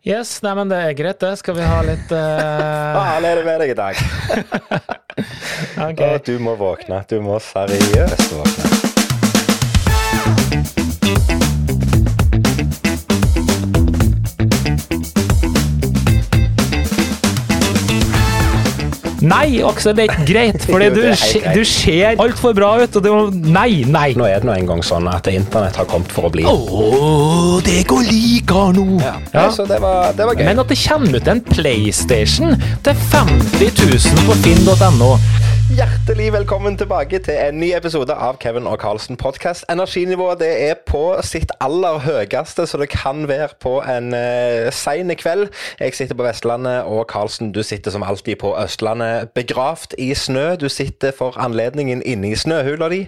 Yes, nei, men det er greit, det. Skal vi ha litt uh... Faen er det med deg i dag? okay. Å, du må våkne. Du må seriøst våkne. Nei, Aksel, det er ikke greit, fordi du, du ser altfor bra ut. Og det var Nei, nei. Nå er det nå engang sånn at internett har kommet for å bli. Oh, det går like nå. Ja. ja. så det var, det var gøy. Men at det kommer ut en PlayStation til 50 000 på finn.no Hjertelig velkommen tilbake til en ny episode av Kevin og Carlsen podcast. Energinivået det er på sitt aller høyeste så det kan være på en uh, sein kveld. Jeg sitter på Vestlandet, og Carlsen, du sitter som alltid på Østlandet, begravd i snø. Du sitter for anledningen inne i snøhula di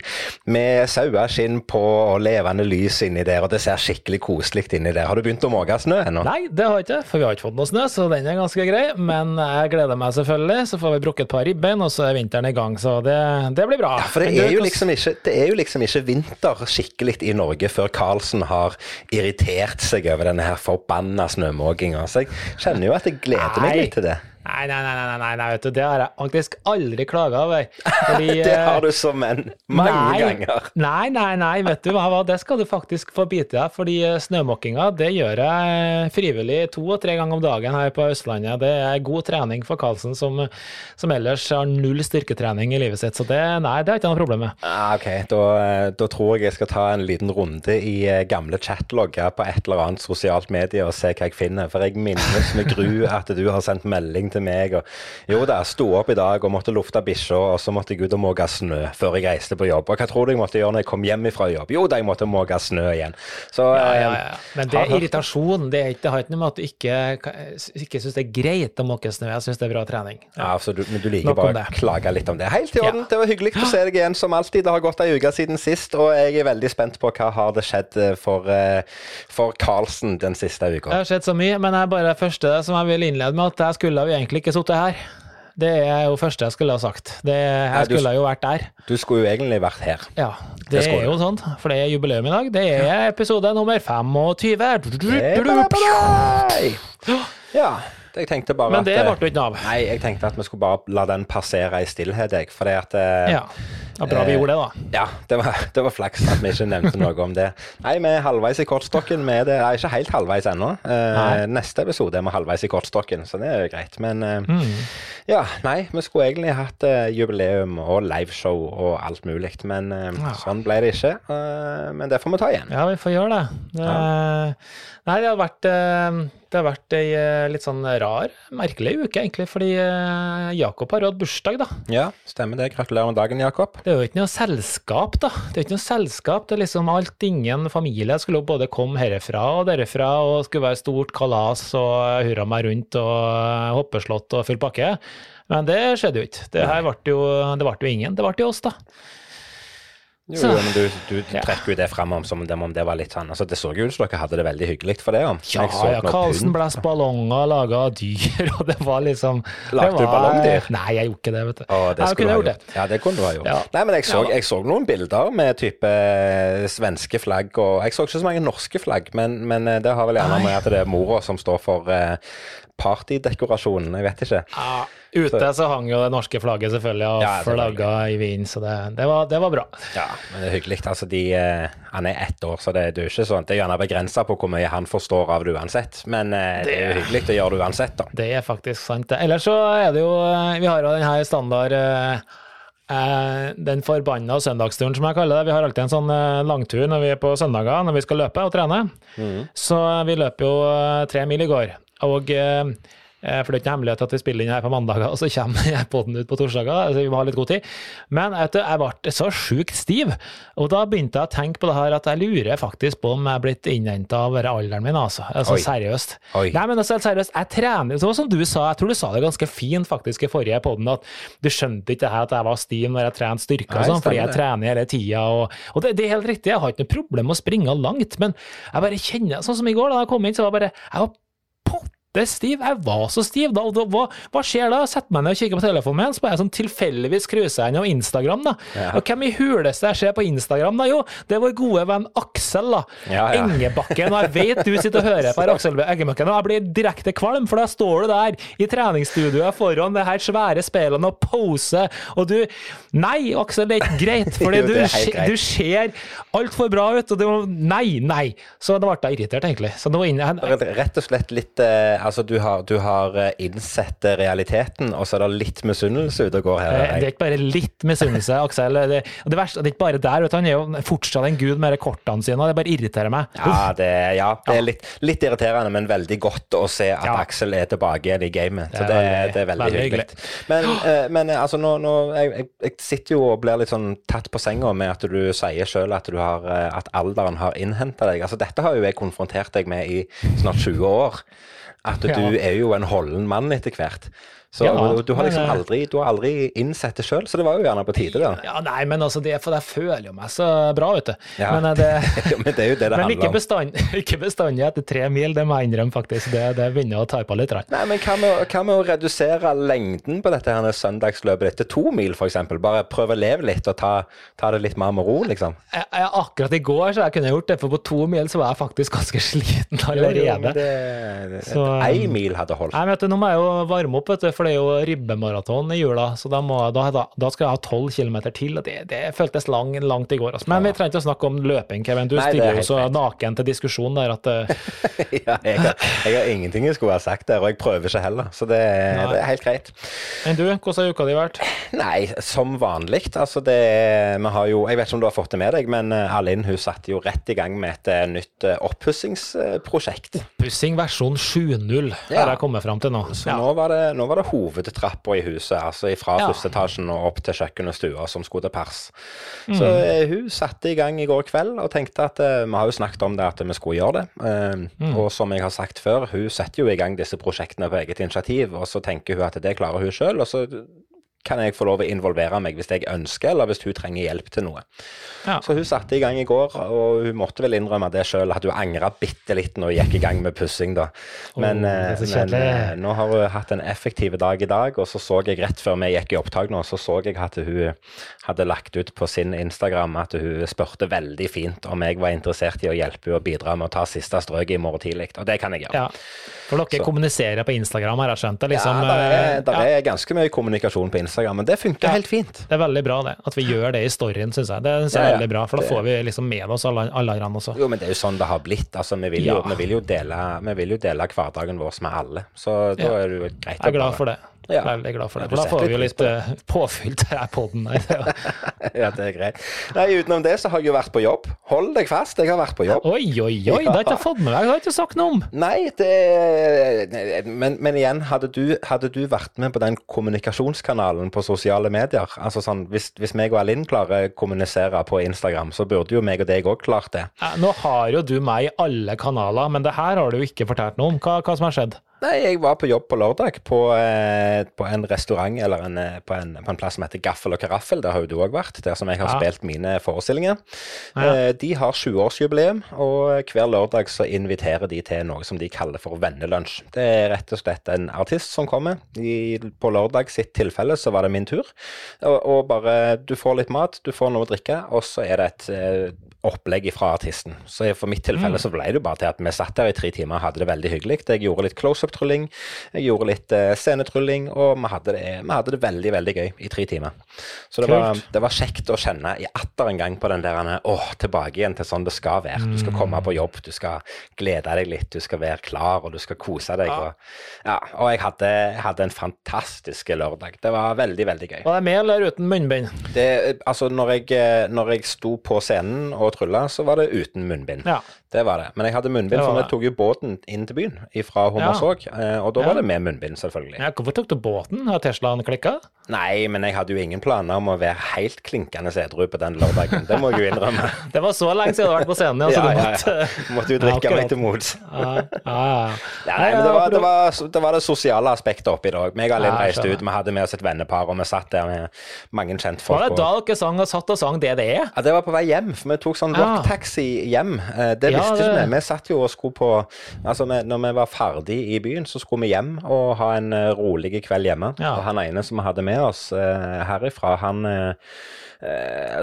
med saueskinn på og levende lys inni der, og det ser skikkelig koselig inni der. Har du begynt å måke snø ennå? Nei, det har jeg ikke, for vi har ikke fått noe snø, så den er ganske grei. Men jeg gleder meg selvfølgelig. Så får vi brukket et par ribbein, og så er vinteren i gang. Så det, det blir bra. For det er, jo liksom ikke, det er jo liksom ikke vinter skikkelig i Norge før Karlsen har irritert seg over denne her forbanna snømåkinga. Så jeg kjenner jo at jeg gleder meg litt til det. Nei, nei, nei, nei, nei, nei, vet du, det har jeg faktisk aldri klaga over. Fordi, Det eh, har du som en mange nei, ganger. Nei, nei, nei, vet du hva, det skal du faktisk få bite deg. Fordi eh, snømåkinga, det gjør jeg frivillig to og tre ganger om dagen her på Østlandet. Det er god trening for Karlsen, som, som ellers har null styrketrening i livet sitt. Så det, nei, det har ikke noe problem med. Ah, ok, da, eh, da tror jeg jeg skal ta en liten runde i eh, gamle chatlogger på et eller annet sosialt medie og se hva jeg finner. For jeg minnes med gru at du har sendt melding til meg. Og, jo da, sto opp i dag og måtte lufte bikkja, og så måtte jeg ut og måke snø før jeg reiste på jobb. Og hva tror du jeg måtte gjøre når jeg kom hjem fra jobb? Jo da, jeg måtte måke snø igjen. Så Ja, ja, eh, ja. Men det er irritasjon. Det, er ikke, det har ikke noe med at du ikke, ikke syns det er greit å måke snø. Jeg syns det er bra trening. Ja, så du, men du liker bare å klage litt om det. Helt i orden. Det var hyggelig å se deg igjen som alltid. Det har gått ei uke siden sist, og jeg er veldig spent på hva har det skjedd eh, for, eh, for Karlsen den siste uka. Det har skjedd så mye, men jeg bare det første som jeg vil innlede med, at jeg skulle jo egentlig ikke sittet her. Det er jo første jeg skulle ha sagt. Det, jeg du- skulle jo vært der. Du skulle jo egentlig vært her. Ja, det, Det er jo sånn, for det er jubileum i dag. Det er episode nummer 25. Ja, jeg tenkte bare Men det eh, ble jo ikke av. Nei, jeg tenkte at vi skulle bare la den passere i stillhet, jeg. For det at eh, Ja, det var bra vi gjorde det, da. Ja, det var, det var flaks at vi ikke nevnte noe om det. Nei, vi er halvveis i kortstokken. Vi er det, er ikke helt halvveis ennå. Eh, Nei. neste episode er vi halvveis i kortstokken, så det er jo greit. Men eh, Mm. ja, nei, vi skulle egentlig hatt eh, jubileum og liveshow og alt mulig. Men eh, Ja. sånn ble det ikke. Eh, men det får vi ta igjen. Ja, vi får gjøre det. det Nei, det har vært eh, det har vært ei eh, litt sånn rar, merkelig uke, egentlig, fordi eh, Jakob har hatt bursdag, da. Ja, stemmer det. Gratulerer med dagen, Jakob. Det er jo ikke noe selskap, da. Det er ikke noe selskap. Det er liksom alt, ingen familie skulle jo både komme herfra og derfra, og skulle være stort kalas og hurra meg rundt og eh, hoppeslott og full pakke. Men det skjedde jo ikke. Det her ble jo, det ble jo ingen. Det ble jo oss, da. Jo, jo, men du, du trekker jo det fram om som om det, var litt sånn altså, Det så jo ut som dere hadde det veldig hyggelig for det. om. Ja, ja, Karlsen blæs ballonger, laga dyr, og det var liksom Lagde du ballongdyr? Nei, jeg gjorde ikke det, vet du. Å, det jeg kunne ha gjort det. Ja, det kunne du ha gjort. Ja. Nei, men jeg så, jeg så noen bilder med type eh, svenske flagg, og jeg så ikke så mange norske flagg, men, men eh, det har vel gjerne med at det er mora som står for eh, partydekorasjonen, jeg vet ikke. Ja, ute så hang jo det norske flagget selvfølgelig og Ja, flagga i Wien, så det, det, var, det var bra. Ja, men det er hyggelig. Altså, de, eh, han er ett år, så det, det er jo ikke sånn. Det er gjerne begrensa på hvor mye han forstår av det uansett, men det, det er jo hyggelig å gjøre det uansett, da. Det er faktisk sant, det. Ellers så er det jo Vi har jo den her standard eh, eh, den forbanna søndagsturen, som jeg kaller det. Vi har alltid en sånn eh, langtur når vi er på søndager når vi skal løpe og trene. Så vi løper jo eh, tre mil i går. Og eh, eh, for det er ikke hemmelighet at vi spiller inn her på mandager, og så kommer poden ut på torsdager. så vi må ha litt god tid. Men vet du, jeg ble så sjukt stiv, og da begynte jeg å tenke på det her at jeg lurer faktisk på om jeg er blitt innhenta av alderen min, altså. altså Oi. seriøst. Oi. Nei, men altså, seriøst, jeg trener så som du sa, jeg tror du sa det ganske fint faktisk i forrige podden, at du skjønte ikke det her at jeg var stiv når jeg trente styrke og sånn, fordi jeg trener hele tida, og, og det, det er helt riktig, jeg har ikke noe problem med å springe langt, men jeg bare kjenner, sånn som i går da jeg kom inn, så var jeg bare, jeg var stiv. Jeg var så stiv. Da, da, hva, hva skjer da? Jeg setter meg ned og kikker på telefonen min, så bare jeg sånn tilfeldigvis cruiser jeg innom Instagram, da. Og hvem i huleste jeg ser på Instagram, da? Jo, det er vår gode venn Aksel, da. Ja, ja. Engebakken. Og jeg vet du sitter og hører på her, Aksel Engebakken, og jeg blir direkte kvalm, for da står du der i treningsstudioet foran det her svære speilene og poser, og du Nei, Aksel, det er ikke greit, for du, det er du ser altfor bra ut, og du Nei, nei. Så da ble jeg irritert, egentlig. Så nå inn, jeg, Rett- Rett og slett litt eh, Altså, du har, du har eh, innsett eh, realiteten, og så er det litt misunnelse ute og går her. Eh, Det er ikke bare litt misunnelse, Aksel. Det, det verste, det er ikke bare der. Du, han er jo fortsatt en gud med de kortene sine, og det bare irriterer meg. Ja, det, ja, det er litt, litt irriterende, men veldig godt å se at Ja. Aksel er tilbake igjen i gamet. Så Det er er veldig, veldig hyggelig. Men, men altså, nå, nå jeg, jeg, sitter jo og blir litt sånn tatt på senga med at du sier sjøl at, du har, at alderen har innhenta deg. Altså, dette har jo jeg konfrontert deg med i snart 20 år. At du Ja. er jo en holden mann etter hvert. Så Ja, du har liksom aldri, du har aldri innsett det sjøl, så det var jo gjerne på tide, da. Ja, nei, men altså, det for jeg føler jo meg så bra, vet du. Ja. Men, eh, det, men det er jo det det handler ikke, om. Men ikke bestandig etter tre mil, det må jeg innrømme, faktisk. Det, det begynner å ta på litt. Rann. Nei, men hva med, å- med å redusere lengden på dette her søndagsløpet ditt til to mil, f.eks.? Bare prøve å leve litt og ta, ta det litt mer med ro, liksom. Jeg, jeg, akkurat i går så jeg kunne gjort det, for på to mil så var jeg faktisk ganske sliten allerede. Jo, men det, det, Så, Ei mil hadde holdt. Nei, men vet du, Nå må jeg jo varme opp, vet du, for det er jo ribbemaraton i jula. Så da, må, da, da, skal jeg ha tolv kilometer til. og Det, det føltes lang, langt i går. Altså. Men vi trenger ikke å snakke om løping, Kevin. Du Nei, er stiller jo så naken til diskusjon der at eh, ja, jeg, har, jeg har ingenting jeg skulle ha sagt der, og jeg prøver ikke heller. Så det, det er helt greit. Men du, hvordan har uka di vært? Nei, som vanlig. Altså det Vi har jo Jeg vet ikke om du har fått det med deg, men Alin Alinn hun satte jo rett i gang med et eh, nytt eh, oppussingsprosjekt. Oppussing versjon 7.0 Ja. jeg kommet fram til nå. Så Ja. nå, var det, nå var det hovedtrappa i huset, altså fra Ja. første etasjen og opp til kjøkken og stua, som skulle til pers. Mm. Så eh, hun satte i gang i går kveld og tenkte at eh, vi har jo snakket om det at vi skulle gjøre det. Eh, Mm. Og som jeg har sagt før, hun setter jo i gang disse prosjektene på eget initiativ, og så tenker hun at det klarer hun sjøl, og så kan jeg få lov å involvere meg hvis jeg ønsker, eller hvis hun trenger hjelp til noe. Ja. Så hun satte i gang i går, og hun måtte vel innrømme det sjøl, at hun angra bitte litt når hun gikk i gang med pussing, da. Men, eh, men eh, nå har hun hatt en effektiv dag i dag, og så så jeg rett før vi gikk i opptak nå, så så jeg at hun hadde lagt ut på sin Instagram at hun spurte veldig fint om jeg var interessert i å hjelpe henne å bidra med å ta siste strøket i morgen tidlig, og det kan jeg gjøre. Ja. For dere Så. kommuniserer på Instagram, har jeg skjønt det? Liksom, ja, det er, eh, der ja. er ganske mye kommunikasjon på Instagram, men det funker Ja. helt fint. Det er veldig bra det, at vi gjør det i storyen, syns jeg. Det synes jeg er Ja, veldig bra, for da får vi liksom med oss alle, alle andre også. Jo, men det er jo sånn det har blitt. Altså, vi vil, jo, vi vil, dele, vi vil jo dele hverdagen vår med alle, så da er det jo greit Jeg er glad for det. Ja. Veldig glad for det. For da får vi jo litt påfyll til denne poden ja, det er greit. Nei, utenom det så har jeg jo vært på jobb. Hold deg fast, jeg har vært på jobb. Oi, oi, oi, det har jeg ikke fått med meg. Det har jeg ikke sagt noe om. Nei, det men, men igjen, hadde du, hadde du vært med på den kommunikasjonskanalen på sosiale medier altså sånn, hvis, hvis meg og Alinn klarer å kommunisere på Instagram, så burde jo meg og deg òg klart det. Nå har jo du meg i alle kanaler, men det her har du jo ikke fortalt noe om. Hva, hva som har skjedd? Nei, jeg var på jobb på lørdag på, eh, på en restaurant eller en, eh, på, en, på en plass som heter Gaffel og Karaffel. Der har jo du òg vært, der som jeg har Ja. spilt mine forestillinger. Ja. Eh, de har 20-årsjubileum, og hver lørdag så inviterer de til noe som de kaller for vennelunsj. Det er rett og slett en artist som kommer. I, på lørdag sitt tilfelle så var det min tur. Og, og bare Du får litt mat, du får noe å drikke, og så er det et eh, opplegg fra artisten. Så for mitt tilfelle så ble det jo bare til at vi satt der i tre timer og hadde det veldig hyggelig. Jeg gjorde litt close-up-trylling, jeg gjorde litt eh, scenetrylling, og vi hadde, det, vi hadde det veldig, veldig gøy i tre timer. Så det var, det var kjekt å kjenne i atter en gang på den der åh, tilbake igjen til sånn det skal være. Du skal komme på jobb, du skal glede deg litt, du skal være klar, og du skal kose deg. Og, ja, og jeg hadde, hadde en fantastisk lørdag. Det var veldig, veldig gøy. Var det med eller uten munnbind? Det, altså, når jeg, eh, når jeg sto på scenen og trylla, så var det uten munnbind. Ja. Det var det. Men jeg hadde munnbind, for vi tok jo båten inn til byen fra Hommersåk. Eh, Og da var det med munnbind, selvfølgelig. ja. Hvorfor tok du båten? Har Teslaen klikka? Nei, men jeg hadde jo ingen planer om å være helt klinkende edru på den lørdagen. Det må jeg jo innrømme. Det var så lenge siden du har vært på scenen, ja, så Ja, du ja, måtte ja. Måtte jo drikke meg til mots. Nei, men det var det, var, det var det sosiale aspektet oppi det òg. Meg og Linn reiste ut, vi hadde med oss et vennepar, og vi satt der med mange kjentfolk. Var det da dere sang og satt og sang det det er? Ja, Det var på vei hjem, for vi tok sånn rocktaxi hjem. Eh, Det visste ikke vi. Vi satt jo og skulle på Altså, når vi var ferdig i byen, så skulle vi hjem og ha en eh, rolig kveld hjemme. Ja. Og han ene som vi hadde med oss eh, herifra, han eh,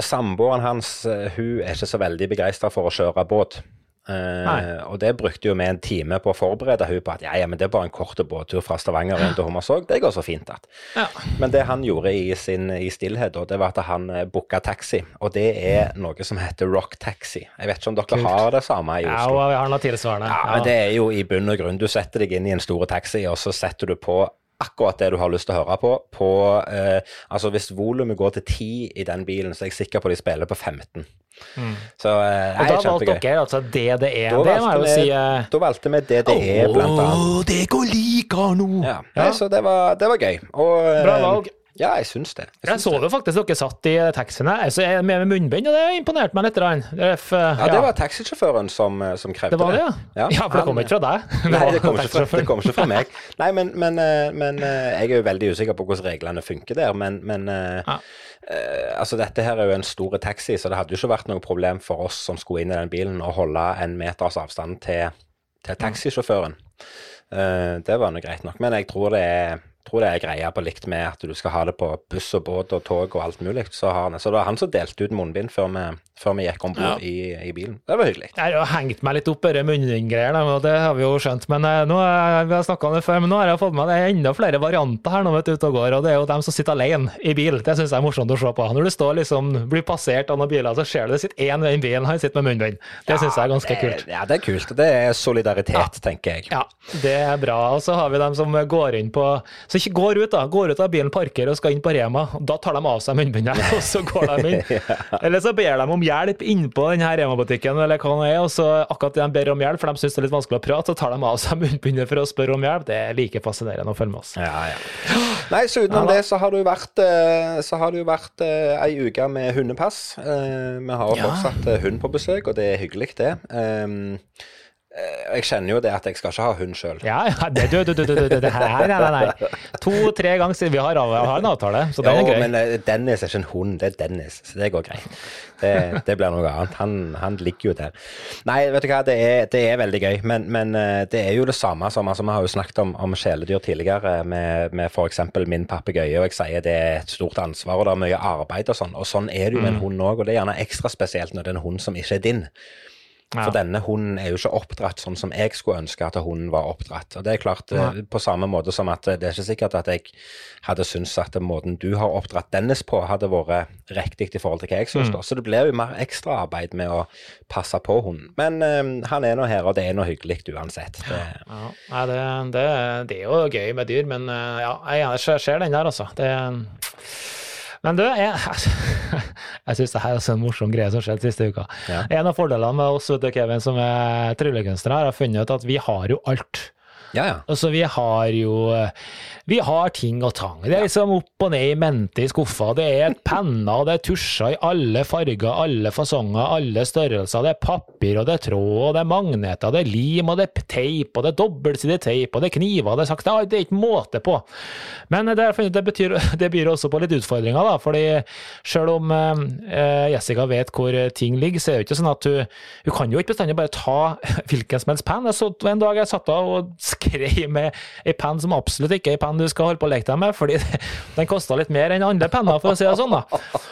Samboeren hans, hun er ikke så veldig begeistra for å kjøre båt. Eh, og det brukte jo vi en time på å forberede hun på at ja, ja, men det er bare en kort båttur fra Stavanger inn til Hommersåk. Det går så fint at. Ja. Men det han gjorde i sin i stillhet, da, det var at han eh, booka taxi. Og det er noe som heter Rock Taxi. Jeg vet ikke om dere Kult. har det samme i Oslo. Ja, vi har noe tilsvarende. Ja, men det er jo i bunn og grunn. Du setter deg inn i en stor taxi, og så setter du på akkurat det du har lyst til å høre på. på eh, altså Hvis volumet går til 10 i den bilen, så er jeg sikker på at de spiller på 15. Så eh, Og da valgte dere altså DDE. Da Det må jeg jo si uh... Da valgte vi DDE, blant annet. det går like nå! Ja. Ja. Nei, så det var, det var gøy. Og, eh, Bra valg. Ja, jeg syns det. Jeg Jeg så det. jo faktisk dere satt i taxien her, er med munnbind, og det imponerte meg litt. f- Ja, det var taxisjåføren som, eh, som krevde det var det, ja? Ja, for det kom ikke fra deg. Nei, det kom, ikke fra, det kom ikke fra meg. Nei, men, men, eh, men eh, jeg er jo veldig usikker på hvordan reglene funker der. Men, men Ja. altså dette her er jo en stor taxi, så det hadde jo ikke vært noe problem for oss som skulle inn i den bilen, å holde en meters avstand til, til taxisjåføren. Det var nå greit nok. Men jeg tror det er tror det er greia på likt med at du skal ha det på buss og båt og tog og alt mulig. Så, har han, så det var han som delte ut munnbind før vi, før vi gikk om bord i, i bilen. Det var hyggelig. Jeg har hengt meg litt opp i munnbindgreier, og det har vi jo skjønt. Men eh, nå, er- vi har om det før, men nå har jeg fått med det er enda flere varianter her nå vet du, ute og går. Og det er jo dem som sitter alene i bil. Det syns jeg er morsomt å se på. Når du står liksom, blir passert av noen biler, så ser du det sitter én i bilen, han sitter med munnbind. Det syns jeg er ganske kult. Ja, det er kult. Det er solidaritet, tenker jeg. Ja, det er bra. Og så har vi dem som går inn på Så ikke går ut, da. Går ut av bilen, parkerer og skal inn på Rema. Da tar de av seg munnbindet, og så går de inn. Eller så ber de om hjelp innpå denne Rema-butikken, eller hva det er, og så akkurat det de ber om hjelp, for de syns det er litt vanskelig å prate, så tar de av seg munnbindet for å spørre om hjelp. Det er like fascinerende å følge med oss. Ja, ja. Nei, så utenom Ja, det så har det jo vært, eh, så har det jo vært eh, ei uke med hundepass. Eh, Vi har jo Ja. fortsatt hund på besøk, og det er hyggelig, det. Eh, Jeg kjenner jo det at jeg skal ikke ha hund sjøl. Ja, ja, det, du, du, du, det her, nei, nei, nei. To-tre ganger siden vi har, har en avtale, så den er grei. men eh, Dennis er ikke en hund, det er Dennis, så det går greit. Det, det blir noe annet. Han, han ligger jo der. Nei, vet du hva, det er, det er veldig gøy, men, men eh, det er jo det samme som altså, Vi har jo snakket om, om kjæledyr tidligere, med, med f.eks. min papegøye, og jeg sier det er et stort ansvar, og det er mye arbeid og sånn. Og sånn er det jo med en hund òg, og det er gjerne ekstra spesielt når det er en hund som ikke er din. For denne hunden er jo ikke oppdratt sånn som jeg skulle ønske at hunden var oppdratt. Og det er klart, ja. På samme måte som at det er ikke sikkert at jeg hadde syntes at måten du har oppdratt Dennis på, hadde vært riktig i forhold til hva jeg syns. Mm. Så det blir jo mer ekstraarbeid med å passe på hunden. Men eh, han er nå her, og det er nå hyggelig uansett. Det, Ja, nei, det, det, det er jo gøy med dyr, men eh, ja, jeg ser, ser den der, altså. Det, men du, jeg, jeg syns det her er en morsom greie som skjedde siste uka. Ja. En av fordelene med oss vet du, Kevin, som er tryllekunstnere, har funnet ut at vi har jo alt. Ja, ja. Altså, vi har jo Vi har ting og tang. Det er liksom opp og ned i mente i skuffa. Det er penner, det er tusjer i alle farger, alle fasonger, alle størrelser. Det er papir, og det er tråd, og det er magneter, det er lim, og det er teip, og det er dobbeltsidig teip, og det er kniver, og det er sagt Det er ikke måte på. Men det, det, betyr, det byr også på litt utfordringer, da. fordi selv om eh, Jessica vet hvor ting ligger, så er det jo ikke sånn at hun Hun kan jo ikke bestandig bare ta hvilken som helst penn. Så en dag jeg satt av og skrev med ei penn som absolutt ikke er ei penn du skal holde på å leke deg med, fordi den kosta litt mer enn andre penner, for å si det sånn, da.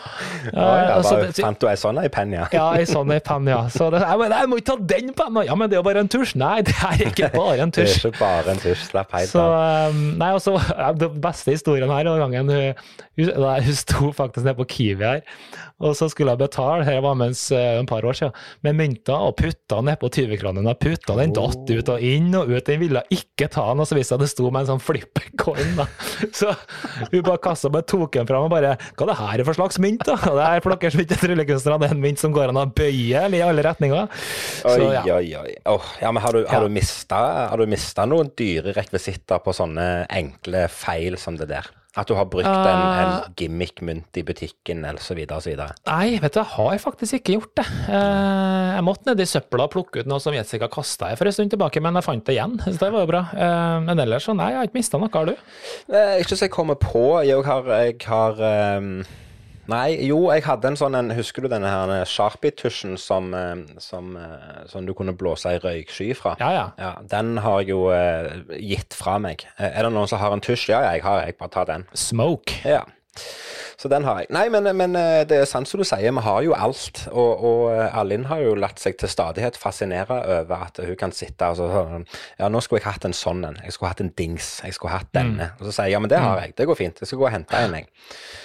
Ja, ja, altså, bare fant du ei sånn ei penn, ja? ja, ei sånn ei penn, ja. Så det, jeg, jeg må ikke ta den penna! Ja, men det er jo bare en tusj! Nei, det er ikke bare en tusj. Det er ikke bare en tusj. Slapp helt Så, av. um, nei, også, Den beste historien her den gangen hun, hun, nei, hun sto faktisk nede på Kiwi her, og så skulle hun betale, her var mens uh, et par år siden, med mynter og putta nedpå 20-kronen. og Putta den datt ut og inn og ut, den ville ikke ta den, og så viste det at det sto med en sånn flippercoin. da. Så hun bare kassa bare tok den fram og bare Hva er det her for slags mynt, da? Det er for dere som ikke er tryllekunstnere, det er en mynt som går an å bøye i alle retninger. Oi, Så ja. oi, oi. Åh, ja, men har du, har Ja. du mista har du mistet noen dyre rekvisitter på sånne enkle feil som det der? At du har brukt en, Eh. en gimmick-mynt i butikken, eller så videre og så videre. Nei, vet du, jeg har faktisk ikke gjort det. Eh, Jeg måtte ned i søpla og plukke ut noe som Jessica kasta for en stund tilbake, men jeg fant det igjen, så det var jo bra. Eh, Men ellers så nei, jeg har ikke mista noe, har du? Eh, Ikke så jeg kommer på. Jeg har, jeg har ehm, Nei, jo, jeg hadde en sånn en Husker du denne her Sharpie-tusjen som, eh, som, eh, som du kunne blåse ei røyksky fra? Ja, ja. Ja, Den har jeg jo eh, gitt fra meg. Eh, Er det noen som har en tusj? Ja, ja, jeg har. Jeg bare tar den. Smoke. Ja. Så den har jeg. Nei, men, men eh, det er sant som du sier, vi har jo alt. Og, og eh, Alin har jo latt seg til stadighet fascinere over at hun kan sitte og så sånn Ja, nå skulle jeg hatt en sånn en. Jeg skulle hatt en dings. Jeg skulle hatt denne. Og så sier jeg ja, men det har jeg. Det går fint. Jeg skal gå og hente en, jeg.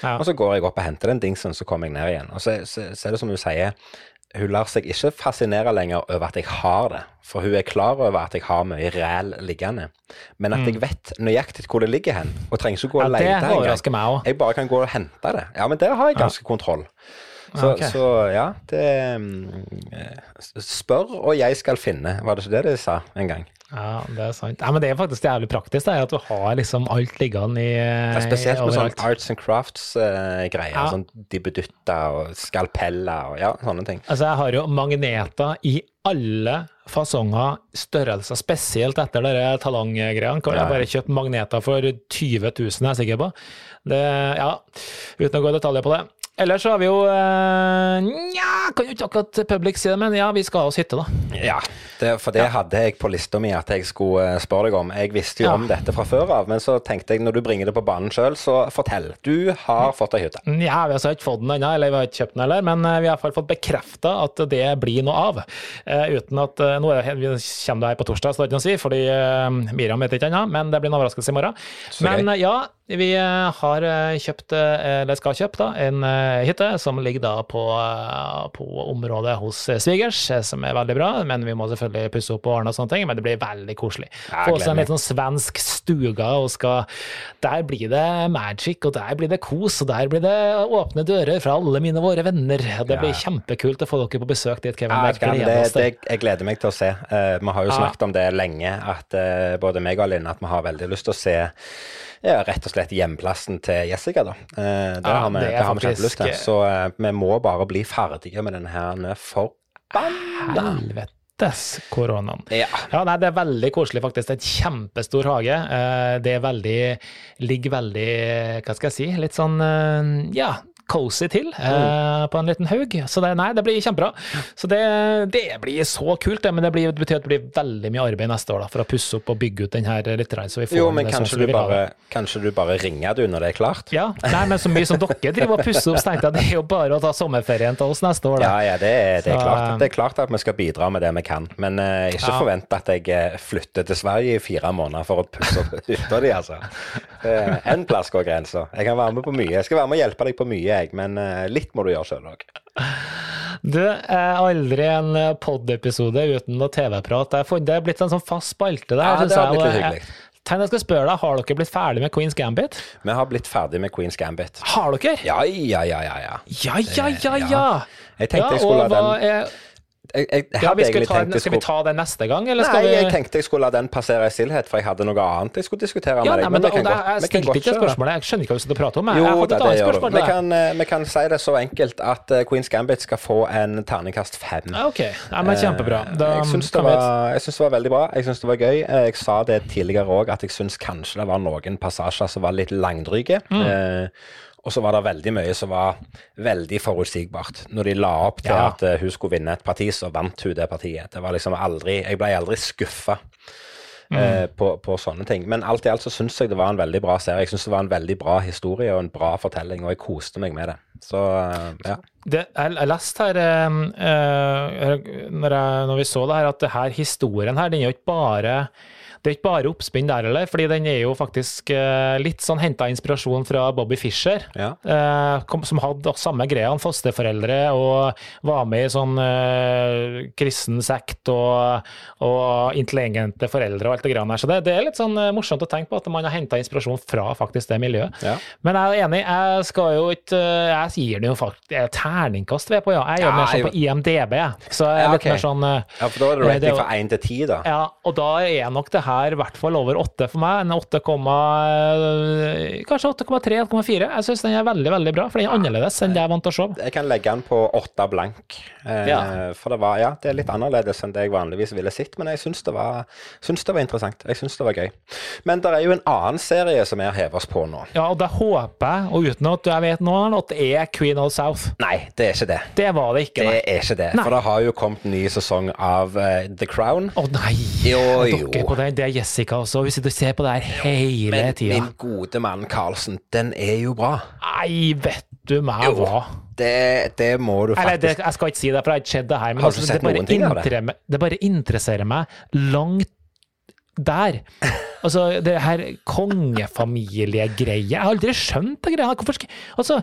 Ja. Og så går jeg opp og henter den dingsen, så kommer jeg ned igjen. Og så, så, så er det som hun sier, hun lar seg ikke fascinere lenger over at jeg har det. For hun er klar over at jeg har mye ræl liggende. Men at jeg vet nøyaktig hvor det ligger hen, og trenger ikke gå og Mm. Ja, det lete engang. overrasker meg òg. Jeg bare kan gå og hente det. Ja, men der har jeg ganske kontroll. Så, okay. så ja, det mm, eh, Spør, og jeg skal finne. Var det ikke det de sa en gang? Ja, det er sant. Ja, men det er faktisk jævlig praktisk, det, at du har liksom alt liggende i Det er spesielt med sånn arts and crafts-greier. Ja. Sånn dibbedutter og skalpeller og ja, sånne ting. Altså, jeg har jo magneter i alle fasonger, størrelser, spesielt etter de talanggreiene, hvor Ja. jeg bare kjøpt magneter for 20 000, jeg er sikker på. Det, ja, uten å gå i detaljer på det. Ellers så har vi jo eh, Nja, kan jo ikke akkurat public si det, men ja, vi skal ha oss hytte, da. Ja, det, for det hadde jeg på lista mi at jeg skulle eh, spørre deg om. Jeg visste jo Ja. om dette fra før av, men så tenkte jeg når du bringer det på banen sjøl, så fortell. Du har fått deg hytte. Ja, vi har ikke fått den ennå, eller vi har ikke kjøpt den heller, men eh, vi har i hvert fall fått bekrefta at det blir noe av. Uh, uten at uh, Nå er vi kommer det her på torsdag, så det er ikke noe å si, fordi uh, Miriam vet ikke ennå, men det blir en overraskelse i morgen. Så men gøy. ja, vi eh, har eh, kjøpt, eh, eller skal kjøpe, da, en hytte som ligger da på, på området hos svigers, som er veldig bra, men vi må selvfølgelig pusse opp og ordne og sånne ting, men det blir veldig koselig. Få oss en litt sånn svensk stuga, og skal Der blir det magic, og der blir det kos, og der blir det åpne dører fra alle mine våre venner. Det blir Ja. kjempekult å få dere på besøk dit, Kevin. Ja, Det det, det, jeg gleder meg til å se. Uh, vi har jo Ja. snakket om det lenge, at uh, både meg og Linn at vi har veldig lyst til å se ja, rett og slett hjemplassen til Jessica. da. Eh, det, Ja, har vi, det det har vi kjempelyst til. Så eh, vi må bare bli ferdige med denne her forbanna Helvetes koronaen. ja. Ja, nei, det er veldig koselig, faktisk. Det er et kjempestor hage. Eh, Det er veldig Ligger veldig, hva skal jeg si, litt sånn, ja, cozy til eh, på en liten haug. Så det, nei, det blir kjempebra. Så det, det blir så kult, det. Men det, blir, det betyr at det blir veldig mye arbeid neste år da, for å pusse opp og bygge ut den her litt, så vi får Jo, men det kanskje sånn du, bare, kanskje du bare ringer du når det er klart? Ja, nei, men så mye som dere driver og pusser opp, tenkte jeg det er jo bare å ta sommerferien til oss neste år, da. Ja, ja, det, er- det, er Så, klart, eh, det er klart at vi skal bidra med det vi kan. Men eh, ikke Ja. forvent at jeg eh, flytter til Sverige i fire måneder for å pusse opp hytta di, altså. Eh, En plass går grensa. Jeg kan være med på mye. Jeg skal være med og hjelpe deg på mye, jeg, men eh, litt må du gjøre sjøl òg. Du, er aldri en pod-episode uten noe TV-prat. Det er blitt en sånn fast spalte der. Ja, det har blitt litt hyggelig. Jeg skal spørre deg, Har dere blitt ferdig med Queen's Gambit? Vi har blitt ferdig med Queen's Gambit. Har dere? Ja, ja, ja, ja. ja. Ja, ja, ja, ja. ja! Jeg tenkte jeg skulle la den jeg, jeg, jeg ja, vi skal, ta, tenkt skal vi ta det neste gang, eller skal Nei, vi jeg tenkte jeg skulle la den passere i stillhet, for jeg hadde noe annet jeg skulle diskutere ja, med nei, deg. men, kan og godt- Jeg stilte ikke spørsmålet, jeg skjønner ikke hva du sitter og prater om. Jeg, jeg Jo har fått et det annet spørsmål Vi kan, eh, vi kan si det så enkelt at eh, Queen's Gambit skal få en terningkast fem. Ok, ja, men kjempebra. Da Eh, jeg syns det, var- jeg syns det var veldig bra. Jeg syns det var gøy. Eh, Jeg sa det tidligere òg, at jeg syns kanskje det var noen passasjer som var litt langdryge. Mm. Eh, og så var det veldig mye som var veldig forutsigbart. Når de la opp til Ja. at eh, hun skulle vinne et parti, så vant hun det partiet. Det var liksom aldri Jeg ble aldri skuffa. Mm. eh, På, på sånne ting. Men alt i alt så syns jeg det var en veldig bra serie. Jeg syns det var en veldig bra historie og en bra fortelling, og jeg koste meg med det. Så eh, ja. Det, jeg, jeg leste her eh, eh, når, jeg, når vi så det her, at det her historien her, den er jo ikke bare det er ikke bare oppspinn der, eller? Fordi den er jo faktisk eh, litt sånn henta inspirasjon fra Bobby Fischer. Ja. eh, kom, som hadde samme greia, han fosterforeldre, og var med i sånn eh, kristen sekt og, og intelligente foreldre og alt det greiene der. Så det, det er litt sånn eh, morsomt å tenke på at man har henta inspirasjon fra faktisk det miljøet. Ja. Men jeg er enig, jeg skal jo ikke Jeg gir det jo faktisk jeg er terningkast ved på, ja. Jeg gjør Ja, mer sånn på IMDb. Så jeg er Ja, litt mer sånn eh, ja, for da er det Eh, det er rating fra én til ti, da. ja, og da er nok det her i hvert fall over åtte for meg. En 8, eh, kanskje 8,3-8,4. Jeg syns den er veldig veldig bra, for den er annerledes enn det jeg er vant til å se. Jeg kan legge den på åtte blank. Eh, Ja. For det var, ja, det er litt annerledes enn det jeg vanligvis ville sett, men jeg syns det, var- syns det var interessant. Jeg syns det var gøy. Men det er jo en annen serie som vi har hevet oss på nå. Ja, og det håper jeg, og uten at jeg vet noe, at det er Queen of South. Nei, det er ikke det. Det var det ikke, Det er ikke det. Nei. For det har jo kommet ny sesong av uh, The Crown. Å nei! Jo, jo. På det, det er Jessica også. Vi sitter og ser på det her hele Men tida. min gode mann Carlsen, den er jo bra. Nei, vet du meg Jo, hva. Det, det må du Eller, det, faktisk jeg skal ikke si det, for jeg har ikke sett det her. Men Har du altså, sett det, noen ting av det? det bare interesserer meg langt der. Altså, det her kongefamiliegreie Jeg har aldri skjønt det greia. Hvorfor skal Altså,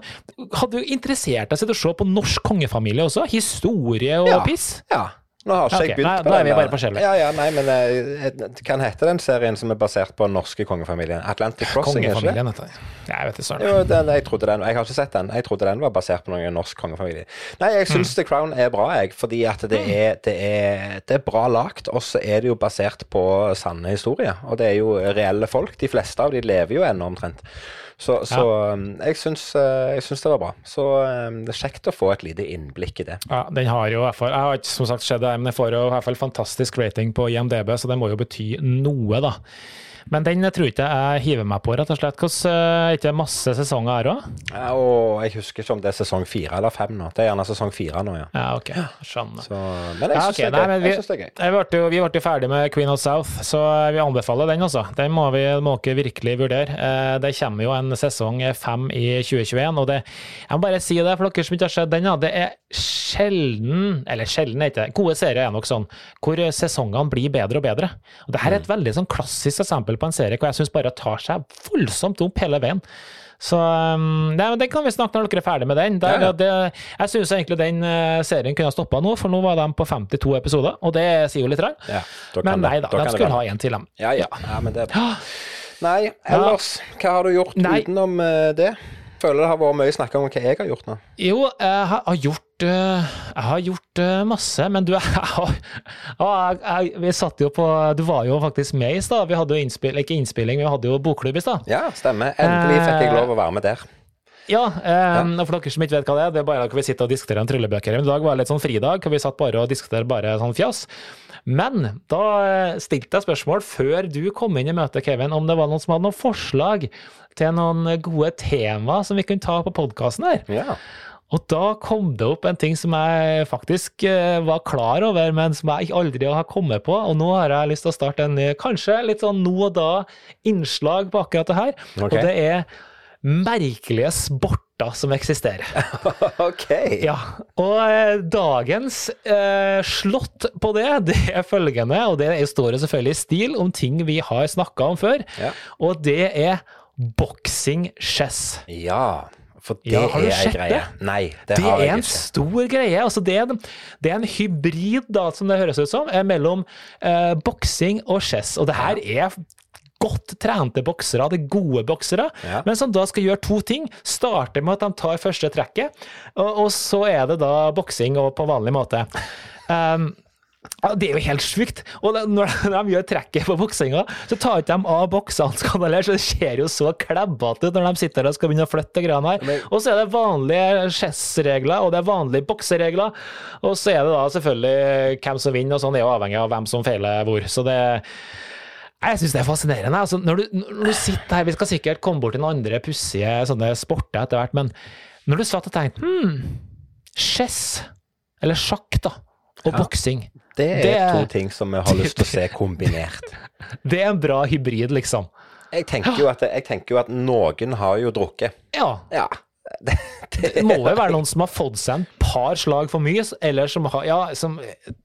hadde du interessert deg i å se på norsk kongefamilie også? Historie og Ja. piss? Ja. Nå har ikke okay, jeg begynt nei, på da er vi der- bare forskjellige. Ja, ja, nei, men eh, Hva heter den serien som er basert på den norske kongefamilien? Atlantic Crossing, er det? Jeg vet ikke, søren. Jo, den, jeg trodde den, jeg har ikke sett den. Jeg trodde den var basert på noen norsk kongefamilie. Nei, jeg syns The Crown er bra, jeg. Fordi at det er, det er, det er bra lagt. Og så er det jo basert på sanne historier. Og det er jo reelle folk. De fleste av de lever jo ennå omtrent. Så, så ja. jeg, syns, eh, jeg syns det var bra. Så um, det er kjekt å få et lite innblikk i det. Ja, den har jo Jeg har ikke som sagt skjedd det, men jeg får jo i hvert fall fantastisk rating på IMDb, så det må jo bety noe, da. Men den tror ikke jeg hiver meg på, rett og slett. Hvordan Er ikke det masse sesonger her òg? Ja, jeg husker ikke om det er sesong fire eller fem nå. Det er gjerne sesong fire nå, ja. Ja, ok. Skjønner. Så, men jeg Ja, okay. det, er men gøy. vi, Jeg synes det er gøy. ble vi ble jo ferdig med Queen of South, så vi anbefaler den, altså. Den må vi må dere virkelig vurdere. Eh, Det kommer jo en sesong fem i 2021, og det Jeg må bare si det, for dere som ikke har sett den, ja. Det er sjelden, eller sjelden er ikke det, gode serier er nok sånn, hvor sesongene blir bedre og bedre. Og det her er et veldig sånn klassisk eksempel på en serie hvor jeg syns bare tar seg voldsomt opp hele veien. Så um, nei, men Den kan vi snakke når dere er ferdig med den. Der, Ja. Det, jeg syns egentlig den eh, serien kunne ha stoppa nå, for nå var de på 52 episoder, og det sier jo litt. Rann. Ja, Men nei da, da de skulle ha en til, dem. Ja, ja. ja men det. Nei, ellers, hva har du gjort Nei. utenom eh, det? Føler det har vært mye snakk om hva jeg har gjort nå. Jo, jeg har gjort eh, Jeg har gjort eh, masse, men du jeg jeg, jeg, Vi satt jo på Du var jo faktisk med i stad. Vi hadde jo innspill, ikke innspilling, vi hadde jo bokklubb i stad. Ja, stemmer. Endelig fikk jeg Eh, lov å være med der. Ja, eh, og for dere som ikke vet hva det er, det er bare at vi sitter og diskuterer om tryllebøker. Men I dag var det litt sånn fridag, hvor vi satt bare og diskuterte bare sånn fjas. Men da eh, stilte jeg spørsmål før du kom inn i møtet, Kevin, om det var noen som hadde noen forslag til noen gode tema som vi kunne ta på podkasten her. Ja. Og da kom det opp en ting som jeg faktisk eh, var klar over, men som jeg aldri har kommet på. Og nå har jeg lyst til å starte en ny, kanskje litt sånn nå og da-innslag på akkurat det her. Okay. Og det er merkelige sporter som eksisterer. OK. Ja, og eh, dagens eh, slått på det, det er følgende, og det står jo selvfølgelig i stil om ting vi har snakka om før, Ja. og det er boxing chess. Ja, for det Ja, har du er sett greie. det? Nei, det, Det har er jeg en ikke. stor greie. Altså det, er, det er en hybrid, da, som det høres ut som, eh, mellom eh, boksing og chess. Og det her er godt trente boksere, det er gode boksere, Ja. men som da skal gjøre to ting. Starte med at de tar første trekket, og, og så er det da boksing på vanlig måte. Um, ja, det er jo helt sjukt. Og når de gjør trekket på boksinga, så tar ikke de av boksehanskene så det ser jo så klebbete ut når de sitter der og skal begynne å flytte greiene her. Og så er det vanlige chess-regler, og det er vanlige bokseregler. Og så er det da selvfølgelig hvem som vinner, og sånn er jo avhengig av hvem som feiler hvor. Så det jeg syns det er fascinerende. Altså, når, du, når du sitter her Vi skal sikkert komme bort til noen andre pussige sånne sporter etter hvert, men når du satt og tenkte hmm, chess, eller sjakk, da, og boksing Det er Det to ting som vi har lyst til å se kombinert. Det er en bra hybrid, liksom. Jeg tenker jo at, jeg tenker jo at noen har jo drukket. Ja. Ja. Det, det, Det må jo være noen som har fått seg en par slag for mye, eller som har ja, som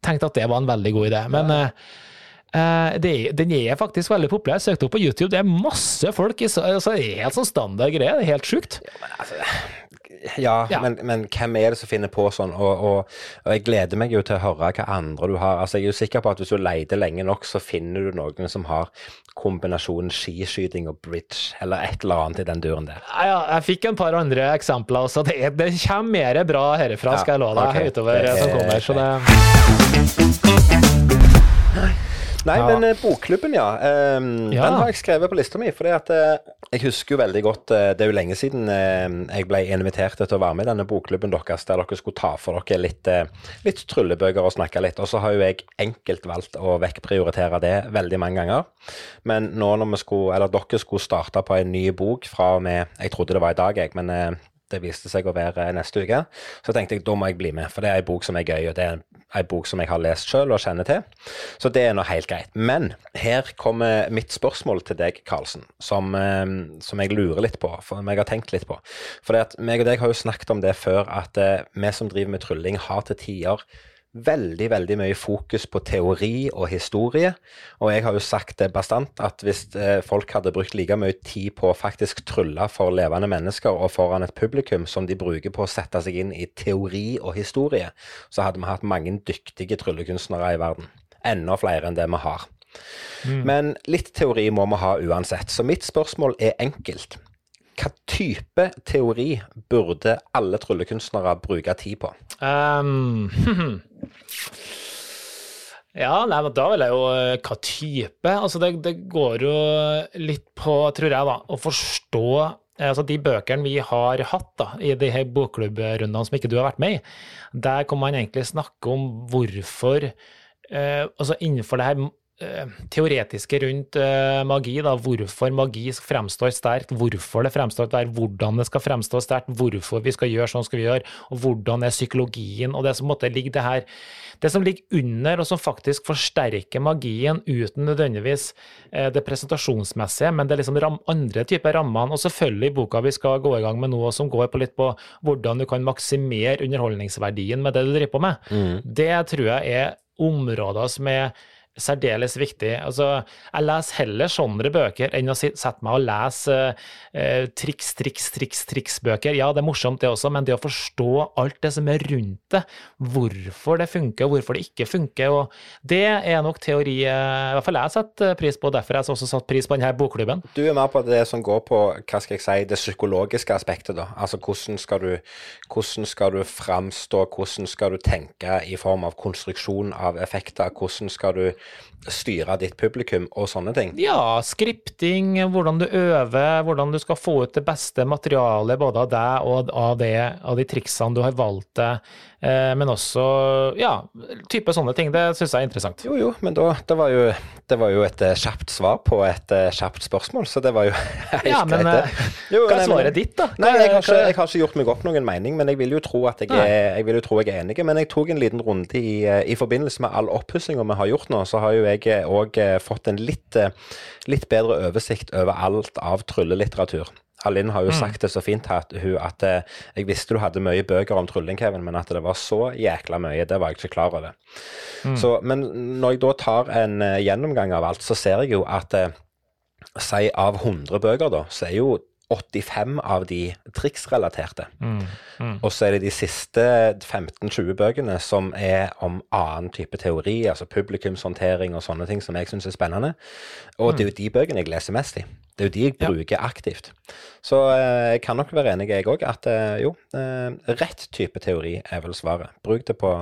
tenkte at det var en veldig god idé. Men ja. eh, er- den er faktisk veldig populær. Jeg søkte opp på YouTube, det er masse folk. I, så- altså, det er helt sånn standard greie. Det er helt sjukt. Ja, Ja. Men, men hvem er det som finner på sånn? Og, og, og jeg gleder meg jo til å høre hva andre du har. Altså, Jeg er jo sikker på at hvis du leter lenge nok, så finner du noen som har kombinasjonen skiskyting og bridge, eller et eller annet i den duren der. Ja, jeg fikk en par andre eksempler også. Det, det kommer mer bra herifra, Ja, skal jeg love deg, okay. utover Det som kommer. Så det, Nei, Ja. men eh, bokklubben, ja. Um, Ja. Den har jeg skrevet på lista mi. For jeg husker jo veldig godt eh, Det er jo lenge siden eh, jeg ble invitert til å være med i denne bokklubben deres, der dere skulle ta for dere litt, eh, litt tryllebøker og snakke litt. Og så har jo jeg enkelt valgt å vekkprioritere det veldig mange ganger. Men nå når vi skulle, eller dere skulle starte på en ny bok fra og med Jeg trodde det var i dag, jeg, men eh, det viste seg å være neste uke. Så tenkte jeg da må jeg bli med, for det er en bok som er gøy, og det er en bok som jeg har lest sjøl og kjenner til. Så det er nå helt greit. Men her kommer mitt spørsmål til deg, Karlsen, som, eh, som jeg lurer litt på, for jeg har tenkt litt på. For meg og deg har jo snakket om det før, at eh, vi som driver med trylling, har til tider veldig, veldig mye fokus på teori og historie. Og jeg har jo sagt det bastant at hvis eh, folk hadde brukt like mye tid på å faktisk trylle for levende mennesker og foran et publikum som de bruker på å sette seg inn i teori og historie, så hadde vi hatt mange dyktige tryllekunstnere i verden. Enda flere enn det vi har. Men litt teori må vi ha uansett. Så mitt spørsmål er enkelt. Hva type teori burde alle tryllekunstnere bruke tid på? Um, ja, nei, men da vil jeg jo eh, Hva type? Altså, det, det går jo litt på, tror jeg, da, å forstå eh, Altså, De bøkene vi har hatt da, i de her bokklubb-rundene som ikke du har vært med i, der kan man egentlig snakke om hvorfor eh, Altså innenfor det her teoretiske rundt eh, magi, da, hvorfor magi fremstår sterkt, hvorfor det fremstår sterkt, hvordan det skal fremstå sterkt, hvorfor vi skal gjøre sånn skal vi gjøre, og hvordan er psykologien, og det som måtte ligge det her det som ligger under, og som faktisk forsterker magien uten nødvendigvis eh, det presentasjonsmessige, men det er liksom ram, andre typer rammer, Og selvfølgelig i boka vi skal gå i gang med nå, som går på litt på hvordan du kan maksimere underholdningsverdien med det du driver på med. Det tror jeg er områder som er særdeles viktig. Altså, jeg leser heller sånne bøker enn å sette meg og lese eh, triks, triks, triks, triks-bøker. Ja, det er morsomt det også, men det å forstå alt det som er rundt det, hvorfor det funker hvorfor det ikke funker, og det er nok teori eh, i hvert fall jeg setter pris på, derfor jeg også satt pris på denne bokklubben. Du er mer på det som går på hva skal jeg si, det psykologiske aspektet. da. Altså Hvordan skal du, hvordan skal du framstå, hvordan skal du tenke i form av konstruksjon av effekter, hvordan skal du styre ditt publikum og sånne ting. Ja, skripting, hvordan du øver, hvordan du skal få ut det beste materialet både av deg og av, det, av de triksene du har valgt deg, men også ja, type sånne ting. Det syns jeg er interessant. Jo, jo, men da, det, var jo, det var jo et eh, kjapt svar på et eh, kjapt spørsmål, så det var jo helt Ja, men greit, eh, det. Jo, hva er svaret ditt, da? Nei, jeg har, ikke, jeg har ikke gjort meg opp noen mening, men jeg vil jo tro at jeg er, jeg vil jo tro jeg er enig. Men jeg tok en liten runde i, eh, i forbindelse med all oppussinga vi har gjort nå, så har jo jeg òg fått en litt, eh, litt bedre oversikt over alt av tryllelitteratur. Alinn har jo Mm. sagt det så fint her, at, hun, at eh, jeg visste du hadde mye bøker om trylling, Kevin, men at det var så jækla mye, det var jeg ikke klar over. Mm. Så, men når jeg da tar en eh, gjennomgang av alt, så ser jeg jo at eh, Si av 100 bøker, da, så er jo 85 av de triksrelaterte. Mm, mm. Og så er det de siste 15-20 bøkene som er om annen type teori, altså publikumshåndtering og sånne ting som jeg syns er spennende. Og det er jo de bøkene jeg leser mest i. Det er jo de jeg Ja. bruker aktivt. Så eh, jeg kan nok være enig, jeg òg, at eh, jo, eh, rett type teori er vel svaret. Bruk det på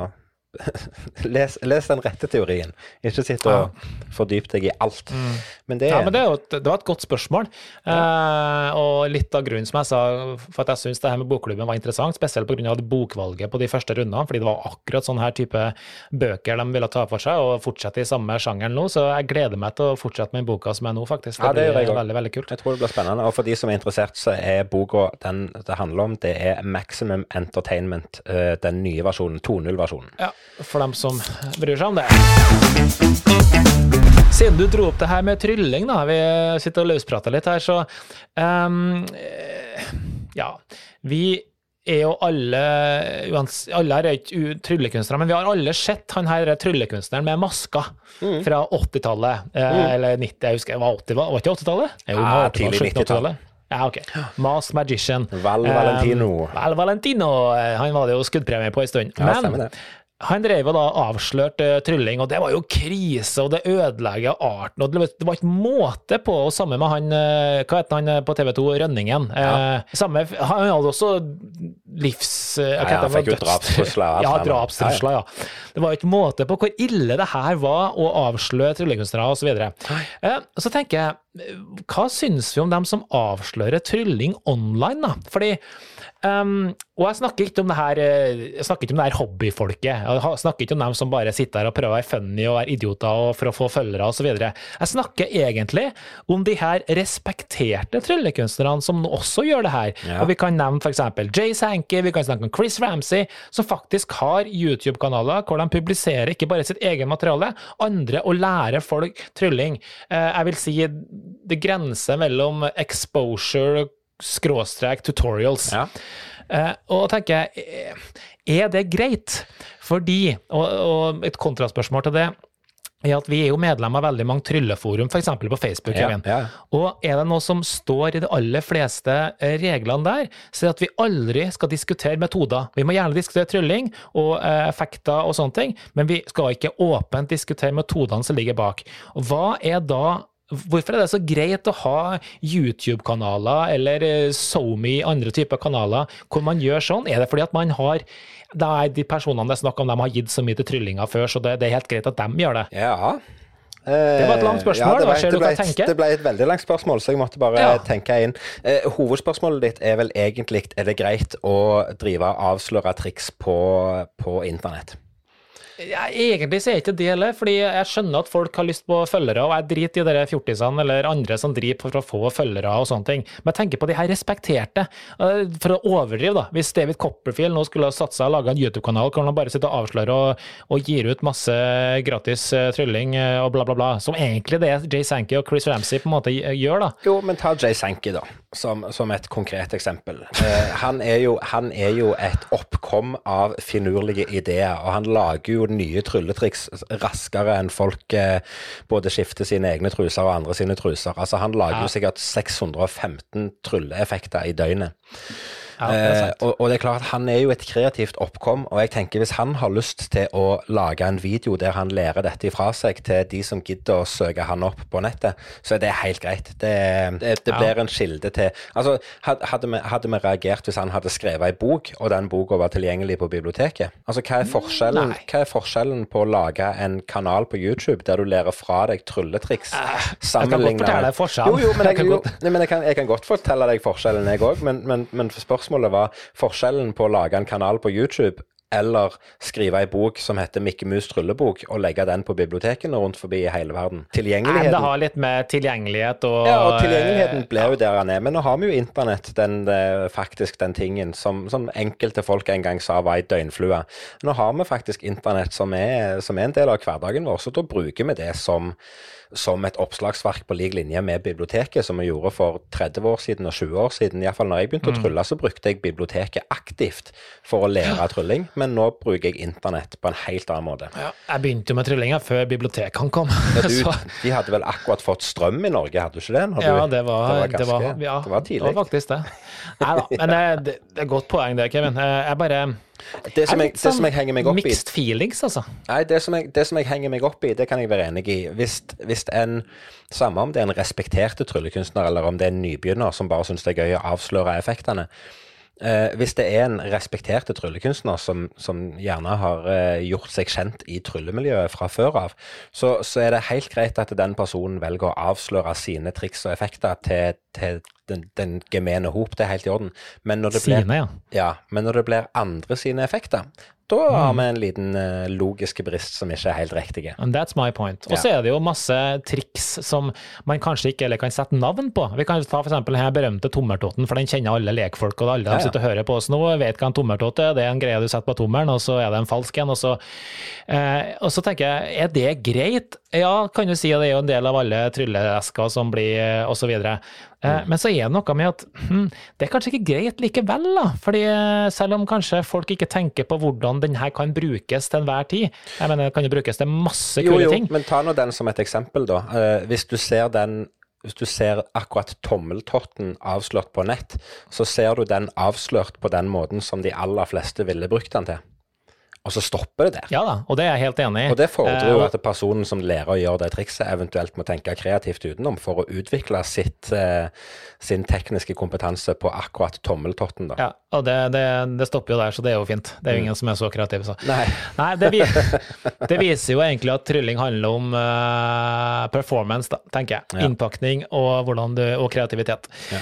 les, les den rette teorien. Ikke sitt og fordyp deg i alt. Men det, Ja, men det, er et, det var et godt spørsmål. Eh, og litt av grunnen, som jeg sa, for at jeg syns det her med bokklubben var interessant, spesielt pga. bokvalget på de første rundene, fordi det var akkurat sånn her type bøker de ville ta for seg, og fortsette i samme sjangeren nå. Så jeg gleder meg til å fortsette med boka som er nå, faktisk. Det, Ja, det blir veldig, veldig kult. Jeg tror det blir spennende. Og for de som er interessert, så er boka den det handler om, det er Maximum Entertainment, eh, den nye versjonen, 2.0-versjonen. Ja, for dem som bryr seg om det. Siden du dro opp det her med trylling, da, vi sitter og løsprater litt her, så ehm, eh, Ja, vi er jo alle uans- Alle er ikke tryllekunstnere, men vi har alle sett han her tryllekunstneren med masker fra 80-tallet. Mm. Eller 90, jeg husker. Var, 80, var var ikke 80-tallet? Jo, Ja, 80-tallet, tidlig 90-tall. 80-tallet. Ja, ok. Mask Magician. Val Valentino. Um, Val Valentino. eh, Han var det jo skuddpremie på en stund. Ja, stemmer det. Han drev og da avslørte eh, trylling, og det var jo krise, og det ødelegger arten. og Det var ikke måte på, og samme med han eh, Hva heter han eh, på TV 2, Rønningen. Eh, samme, han hadde også livs... Ja, ja, han fikk jo drapstrusler Ja, drapstrusler, ja. Det var ikke måte på hvor ille det her var å avsløre tryllekunstnere osv. Eh, så tenker jeg, hva syns vi om dem som avslører trylling online, da? Fordi Um, og jeg snakker ikke om det her eh, Jeg snakker ikke om det her hobbyfolket. Jeg snakker ikke om dem som bare sitter her og prøver å være funny og være idioter og for å få følgere osv. Jeg snakker egentlig om de her respekterte tryllekunstnerne som også gjør det her. Ja. Og vi kan nevne f.eks. Jay Sankey, vi kan snakke om Chris Ramsey, som faktisk har YouTube-kanaler hvor de publiserer ikke bare sitt eget materiale, andre og lærer folk trylling. Uh, jeg vil si det grenser mellom exposure skråstrek tutorials. Ja. Uh, og tenker jeg, eh, er det greit? Fordi, og, og et kontraspørsmål til det, er at vi er jo medlem av veldig mange trylleforum, f.eks. på Facebook. Ja, ja. Og er det noe som står i de aller fleste eh, reglene der, så er det at vi aldri skal diskutere metoder. Vi må gjerne diskutere trylling og effekter og sånne ting, men vi skal ikke åpent diskutere metodene som ligger bak. Hva er da Hvorfor er det så greit å ha YouTube-kanaler eller eh, SoMe, andre typer kanaler, hvor man gjør sånn? Er det fordi at man har er de personene det er snakk om, de har gitt så mye til tryllinger før, så det, det er helt greit at de gjør det? Ja. Det var et langt spørsmål, det hva ble- du hva ble et- tenker? Det ble et veldig langt spørsmål, så jeg måtte bare Ja. tenke inn. Eh, hovedspørsmålet ditt er vel egentlig er det greit å drive og avsløre triks på, på internett. Ja, egentlig så er ikke det heller, fordi jeg skjønner at folk har lyst på følgere, og jeg driter i de fjortisene eller andre som driver for å få følgere og sånne ting. Men jeg tenker på de her respekterte. eh, For å overdrive, da. Hvis David Copperfield nå skulle satsa og laga en YouTube-kanal hvor han bare sitter og avslører og, og gir ut masse gratis eh, trylling eh, og bla, bla, bla, som egentlig det Jay Sankey og Chris Ramsey på en måte gjør, da. Jo, men ta Jay Sankey, da, som, som et konkret eksempel. Han, er jo, han er jo et oppkom av finurlige ideer, og han lager jo nye trylletriks raskere enn folk eh, både skifter sine egne truser og andre sine truser. Altså, han lager jo sikkert 615 trylleeffekter i døgnet. Ja, det Eh, og, og det er klart at han er jo et kreativt oppkom, og jeg tenker hvis han har lyst til å lage en video der han lærer dette ifra seg til de som gidder å søke han opp på nettet, så er det helt greit. Det, det, det blir en kilde til Altså, hadde vi, hadde vi reagert hvis han hadde skrevet ei bok, og den boka var tilgjengelig på biblioteket? Altså, hva er forskjellen, hva er forskjellen på å lage en kanal på YouTube der du lærer fra deg trylletriks, sammenlignet godt fortelle deg forskjellen. Jo, jo, men Jeg jeg, kan jo, men jeg, kan, jeg kan godt fortelle deg forskjellen, jeg òg. Men, men, men spørsmålet var forskjellen på å lage en kanal på YouTube eller skrive ei bok som heter Mikke Mus tryllebok, og legge den på bibliotekene rundt forbi i hele verden. Tilgjengeligheten Det har litt med tilgjengelighet og ja, og tilgjengeligheten ble jo der han er. Men nå har vi jo internett, den, faktisk den tingen som, som enkelte folk en gang sa var ei døgnflue. Nå har vi faktisk internett som er, som er en del av hverdagen vår, så da bruker vi det som, som et oppslagsverk på lik linje med biblioteket, som vi gjorde for 30 år siden og 20 år siden. Iallfall når jeg begynte Mm. å trylle, så brukte jeg biblioteket aktivt for å lære trylling, men nå bruker jeg internett på en helt annen måte. Ja, jeg begynte jo med tryllinga før bibliotekene kom. Ja, du, de hadde vel akkurat fått strøm i Norge, hadde du ikke det? Du- Ja, det var, det var, ganske- ja, det var tidlig. Det var faktisk det. Nei da, men det, det, det er et godt poeng det, Kevin. Eh, Jeg bare Det som jeg, det som jeg henger meg opp i Mixed feelings, altså. Nei, det som, jeg, det som jeg henger meg opp i, det kan jeg være enig i. Hvis, hvis en Samme om det er en respekterte tryllekunstner, eller om det er en nybegynner som bare syns det er gøy å avsløre effektene. Eh, hvis det er en respekterte tryllekunstner som, som gjerne har eh, gjort seg kjent i tryllemiljøet fra før av, så, så er det helt greit at den personen velger å avsløre sine triks og effekter til, til den, den gemene hop. Det er helt i orden. Men når det blir Sine, ja. ja, men når det blir andre sine effekter, da Mm. har vi en liten uh, logiske brist som ikke er helt riktig. And that's my point. Og så er det jo masse triks som man kanskje ikke eller kan sette navn på. Vi kan ta for eksempel den berømte tommeltotten, for den kjenner alle lekfolk, og alle Ja, ja. de sitter og hører på oss nå, vet hva en tommeltott er. Det er en greie du setter på tommelen, og så er det en falsk en. Og så, eh, og så tenker jeg, er det greit? Ja, kan du si at det er jo en del av alle trylleesker som blir, osv. og så videre. Eh, Mm. Men så er det noe med at hm, det er kanskje ikke greit likevel, da. Fordi eh, selv om kanskje folk ikke tenker på hvordan den her kan brukes til enhver tid. Jeg mener, den kan jo brukes til masse Jo, kule jo, ting. men ta nå den som et eksempel, da. Eh, hvis du ser den hvis du ser akkurat tommeltotten avslørt på nett, så ser du den avslørt på den måten som de aller fleste ville brukt den til. Og så stopper det der. Ja da, og det er jeg helt enig i. Og det fordrer Eh, jo at personen som lærer å gjøre det trikset, eventuelt må tenke kreativt utenom for å utvikle sitt, eh, sin tekniske kompetanse på akkurat tommeltotten. da. Ja, og det, det, det stopper jo der, så det er jo fint. Det er jo ingen som er så kreativ, så. Mm. Nei. Nei, det, det viser jo egentlig at trylling handler om uh, performance, da, tenker jeg. Ja. Innpakning og, du, og kreativitet. Ja.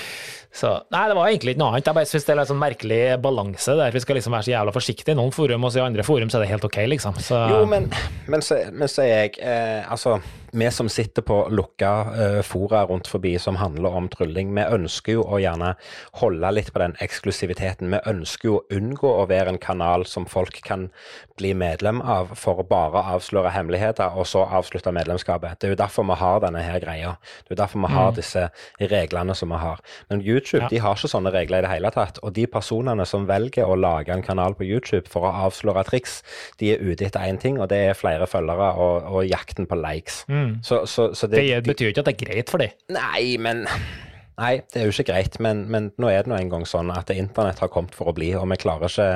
Så, nei, det var egentlig ikke noe annet. Jeg bare syns det er en sånn merkelig balanse der. Vi skal liksom være så jævla forsiktige i noen forum, og så i andre forum så er det helt ok, liksom. Så, Jo, men, men, så, men så er jeg eh, Altså, vi som sitter på lukka uh, fora rundt forbi som handler om trylling, vi ønsker jo å gjerne holde litt på den eksklusiviteten. Vi ønsker jo å unngå å være en kanal som folk kan bli medlem av for å bare avsløre hemmeligheter, og så avslutte medlemskapet. Det er jo derfor vi har denne her greia. Det er jo derfor vi har disse reglene som vi har. Men YouTube Ja. de har ikke sånne regler i det hele tatt. Og de personene som velger å lage en kanal på YouTube for å avsløre triks, de er ute etter én ting, og det er flere følgere og, og jakten på likes. Så, så, så det, det betyr jo ikke at det er greit for dem. Nei, men Nei, det er jo ikke greit, men, men nå er det nå engang sånn at internett har kommet for å bli, og vi klarer ikke,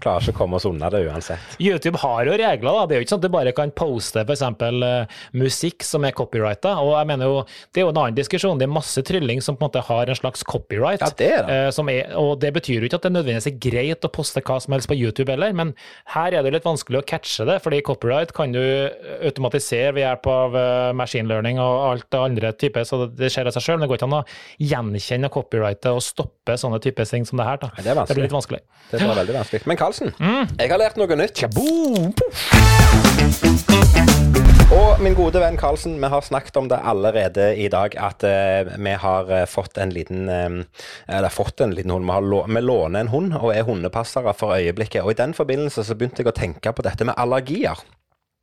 klarer ikke å komme oss unna det uansett. YouTube har jo regler, da. Det er jo ikke sånn at du bare kan poste f.eks. Uh, musikk som er copyrighta. Og jeg mener jo, det er jo en annen diskusjon. Det er masse trylling som på en måte har en slags copyright. Ja, det er det. eh, som er, og det betyr jo ikke at det nødvendigvis er greit å poste hva som helst på YouTube heller, men her er det litt vanskelig å catche det, fordi copyright kan du automatisere ved hjelp av eh, machine learning og alt det andre typer, så det skjer av seg sjøl. Men det går ikke an å gjenkjenne copyrightet og stoppe sånne typer ting som det her. Da. Det er vanskelig. blir litt vanskelig. Det var veldig vanskelig. Men Karlsen, Mm. jeg har lært noe nytt. Og min gode venn Karlsen, vi har snakket om det allerede i dag, at eh, vi har eh, fått en liten eh, Eller fått en liten hund. Vi, har lå, vi låner en hund og er hundepassere for øyeblikket. Og i den forbindelse så begynte jeg å tenke på dette med allergier.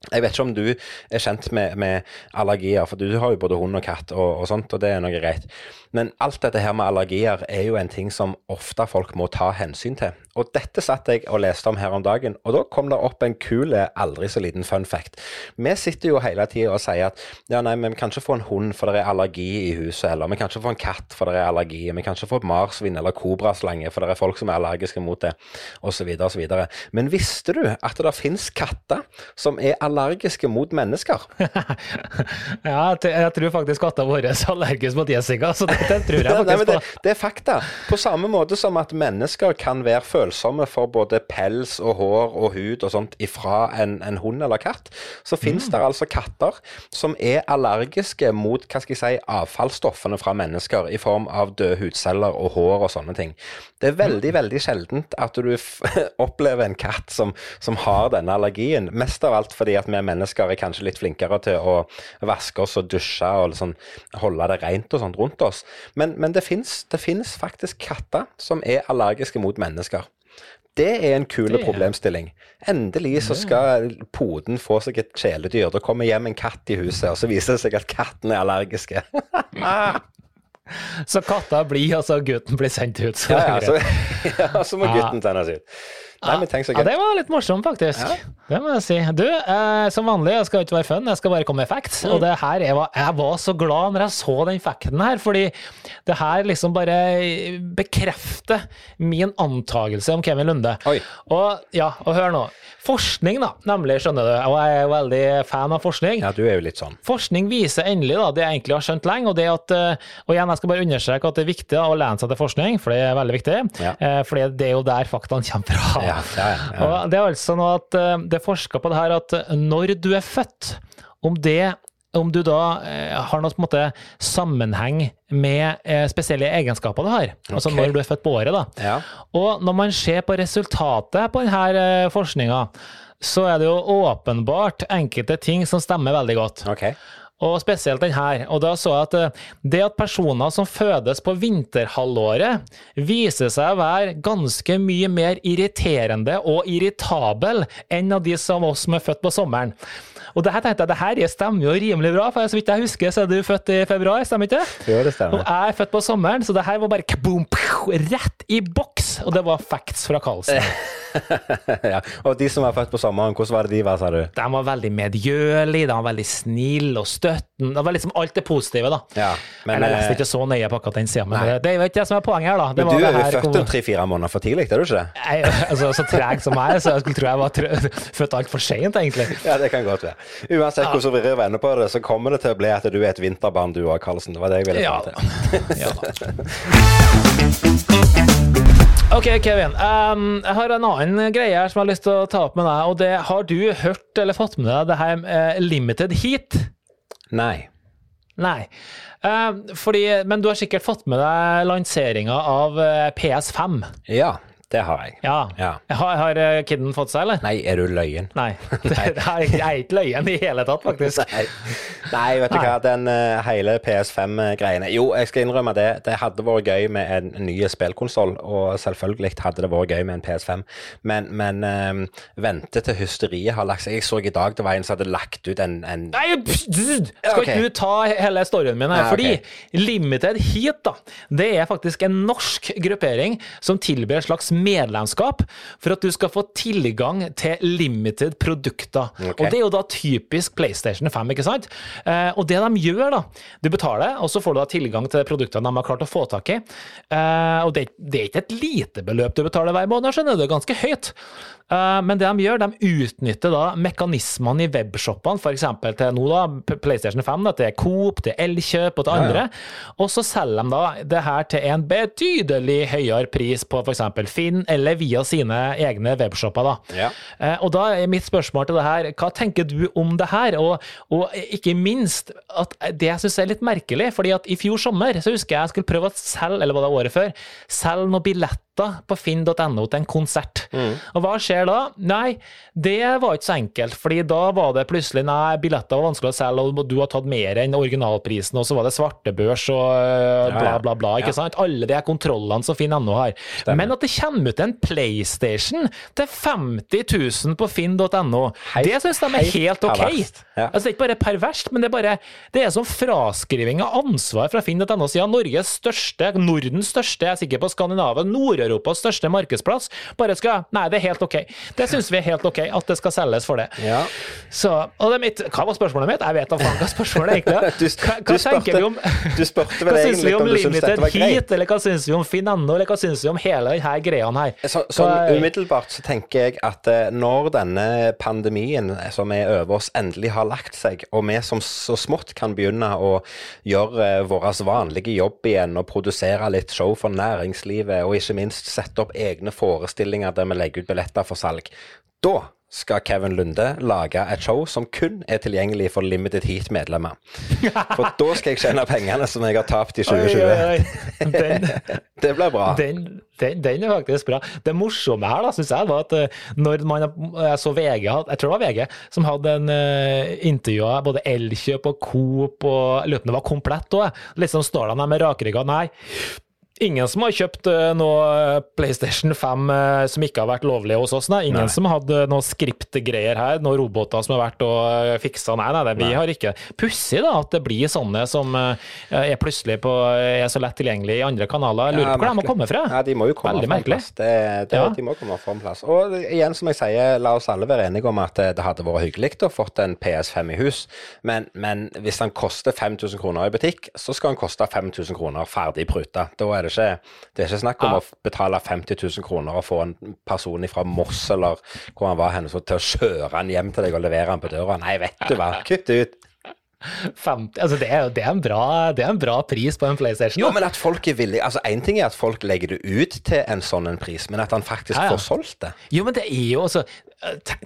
Jeg vet ikke om du er kjent med, med allergier, for du har jo både hund og katt og, og sånt, og det er noe greit. Men alt dette her med allergier er jo en ting som ofte folk må ta hensyn til. Og dette satt jeg og leste om her om dagen, og da kom det opp en kul, aldri så liten fun fact. Vi sitter jo hele tida og sier at ja, nei, men vi kan ikke få en hund for det er allergi i huset, eller vi kan ikke få en katt for det er allergi, vi kan ikke få et marsvin eller kobraslange for det er folk som er allergiske mot det, osv. osv. Men visste du at det finnes katter som er allergiske mot mennesker? Ja, jeg tror faktisk katta vår er allergisk mot Jessica, så det, det tror jeg faktisk på. det er fakta. På samme måte som at mennesker kan være følsomme for både pels og hår og hud og sånt ifra en, en hund eller katt, så finnes det altså katter som er allergiske mot hva skal jeg si, avfallsstoffene fra mennesker i form av døde hudceller og hår og sånne ting. Det er veldig, veldig sjeldent at du opplever en katt som, som har denne allergien. Mest av alt fordi at vi mennesker er kanskje litt flinkere til å vaske oss og dusje og liksom holde det rent og sånt rundt oss. Men, men det fins faktisk katter som er allergiske mot mennesker. Det er en kul Det- problemstilling. Endelig så skal poden få seg et kjæledyr. Det kommer hjem en katt i huset, og så viser det seg at katten er allergiske. Så katta blir, og så gutten blir sendt ut. Så Ja, ja, så, ja, så må gutten sendes ut. Nei, men så Ja, det var litt morsomt, faktisk. Det må jeg si. Du, eh, som vanlig, jeg skal ikke være fun, jeg skal bare komme med facts. Mm. Og det her, jeg var, jeg var så glad når jeg så den facten her, fordi det her liksom bare bekrefter min antagelse om Kevin Lunde. Oi. Og ja, og hør nå. Forskning, da, nemlig, skjønner du, og jeg er veldig fan av forskning. Ja, du er jo litt sånn. Forskning viser endelig da, det jeg egentlig har skjønt lenge, og det at, eh, og igjen, jeg skal bare understreke at det er viktig da, å lene seg til forskning, for det er veldig viktig, Ja. eh, fordi det er jo der faktaene kommer fra. Ja, ja, ja. Og det er altså noe at eh, det er forska på det her at når du er født, om det om du da eh, har noe måte sammenheng med eh, spesielle egenskaper du har, altså når du er født på året, da. Ja. Og når man ser på resultatet på denne eh, forskninga, så er det jo åpenbart enkelte ting som stemmer veldig godt. Ok. Og spesielt den her. Og da så jeg at eh, det at personer som fødes på vinterhalvåret, viser seg å være ganske mye mer irriterende og irritabel enn av de som oss som er født på sommeren. Og det her tenkte jeg, det her stemmer jo rimelig bra, for så vidt jeg husker, så er du født i februar, stemmer ikke det? Jo, det Og stemmer. jeg er født på sommeren, så det her var bare kaboom, rett i boks! Og det var facts fra Karlsen. ja. Og de som var født på sommeren, hvordan var det de var, sa du? De var veldig medgjørlige, de var veldig snille og støttende. Det var liksom alt det positive, da. Ja, men, Eller jeg leste eh, ikke så nøye på akkurat den sida, men Nei. det, det er jo ikke det som er poenget her, da. Det Men du er jo født kom- tre-fire måneder for tidlig, er du ikke det? jeg, altså, Så treg som jeg er, så jeg skulle tro jeg var trø- født altfor seint, egentlig. Ja, det kan godt være. Uansett hvordan vi rir vender på det, så kommer det til å bli at du er et vinterbarn du òg, Karlsen. Det var det jeg ville Ja fram til. Ja, da. Ok, Kevin. Um, jeg har en annen greie her som jeg har lyst til å ta opp med deg. og det Har du hørt eller fått med deg det her med Limited Heat? Nei. Nei. Uh, fordi, men du har sikkert fått med deg lanseringa av eh, PS5? Ja, det har jeg. Ja. Ja. Har, har eh, kidden fått seg, eller? Nei, er du løyen? Nei. Det, er, jeg er ikke løyen i hele tatt, faktisk. Nei. Nei, vet du Nei. hva, den uh, hele PS5-greiene Jo, jeg skal innrømme det. Det hadde vært gøy med en ny spillkonsoll, og selvfølgelig hadde det vært gøy med en PS5, men, men eh, vente til hysteriet har lagt seg. Jeg så i dag det var en som hadde lagt ut en, en Nei, pst, skal Ok. ikke du ta hele storyen min her? Nei, fordi Fordi Limited Heat, da, det er faktisk en norsk gruppering som tilbyr et slags medlemskap for at du skal få tilgang til limited produkter. Okay. Og det er jo da typisk PlayStation 5, ikke sant? Eh, og det de gjør, da Du betaler, og så får du da tilgang til produktene de har klart å få tak i. Eh, og det, det er ikke et lite beløp du betaler hver måned, skjønner du, det er ganske høyt. Eh, men det de gjør, de utnytter da mekanismene i webshoppene, f.eks. til nå da, PlayStation 5, da, til Coop, til Elkjøp og til Ja, ja. andre. Og så selger de da det her til en betydelig høyere pris på f.eks. Finn, eller via sine egne webshopper. da. Ja. Eh, og da er mitt spørsmål til det her, hva tenker du om det her? Og, og ikke minst, at det jeg syns er litt merkelig, fordi at i fjor sommer så husker jeg jeg skulle prøve å selge, eller var det året før, selge noen billetter på finn.no til en konsert. Og hva skjer da? Nei, det var ikke så enkelt, fordi da var det plutselig nei, billetter var vanskelig å selge, og du har tatt mer enn originalprisen, og så var det svartebørs og øh, bla, bla, bla. ikke Ja. sant? Alle de kontrollene som finn.no har. Men at det kommer ut en PlayStation til 50 000 på finn.no, det syns de er helt ok. Ja. Altså, det er ikke bare perverst, men det er bare det er som fraskriving av ansvar fra finn.no siden Norges største, Nordens største, jeg er sikker på Skandinavia, Nord-Europas største markedsplass, bare skal Nei, det er helt ok. Det syns vi er helt ok, at det skal selges for det. Ja. Så, og det mitt, Hva var spørsmålet mitt? Jeg vet da faen hva spørsmålet egentlig er. Du, Hva, du, hva tenker vi om du spurte vel syns egentlig om om du syntes dette var greit. Heat, eller hva syns vi om Finanno, eller hva syns vi om hele denne greia her? Så, sånn umiddelbart så tenker jeg at eh, når denne pandemien eh, som er over oss, endelig har lagt seg, og vi som så smått kan begynne å gjøre eh, vår vanlige jobb igjen og produsere litt show for næringslivet, og ikke minst sette opp egne forestillinger der vi legger ut billetter for salg, da skal Kevin Lunde lage et show som kun er tilgjengelig for Limited Heat-medlemmer. For da skal jeg tjene pengene som jeg har tapt i 2020. Oi, oi, oi. Den, Det blir bra. den, den, den er faktisk bra. Det morsomme her, da, syns jeg, var at eh, når man jeg så VG, jeg tror det var VG, som hadde en uh, intervjua både Elkjøp og Coop, og det var komplett òg. Liksom står de der med rakrygga. Nei. Ingen som har kjøpt eh, noe PlayStation 5 eh, som ikke har vært lovlig hos oss. Nei. Ingen Nei. som hadde noe skriptgreier her, noen roboter som har vært og eh, fiksa. Nei, nei, nei vi Nei. har ikke. Pussig da, at det blir sånne som eh, er plutselig på, er så lett tilgjengelig i andre kanaler. Jeg lurer på hvor de må komme fra. Ja, de må jo komme Veldig merkelig. plass. Det, det, Ja. De må komme fra en plass. Og igjen, som jeg sier, la oss alle være enige om at det, det hadde vært hyggelig å fått en PS5 i hus, men, men hvis den koster 5000 kroner i butikk, så skal den koste 5000 kroner ferdig pruta. Da er det ikke, det er ikke snakk om Ja. å betale 50 000 kroner og få en person fra Moss eller hvor han var henne, til å kjøre han hjem til deg og levere han på døra. Nei, vet du hva, kutt ut. 50, altså det, er, det, er en bra, det er en bra pris på en PlayStation. Jo, da. men at folk er villige Altså, Én ting er at folk legger det ut til en sånn en pris, men at han faktisk Ja, ja. får solgt det. Jo, men det er jo altså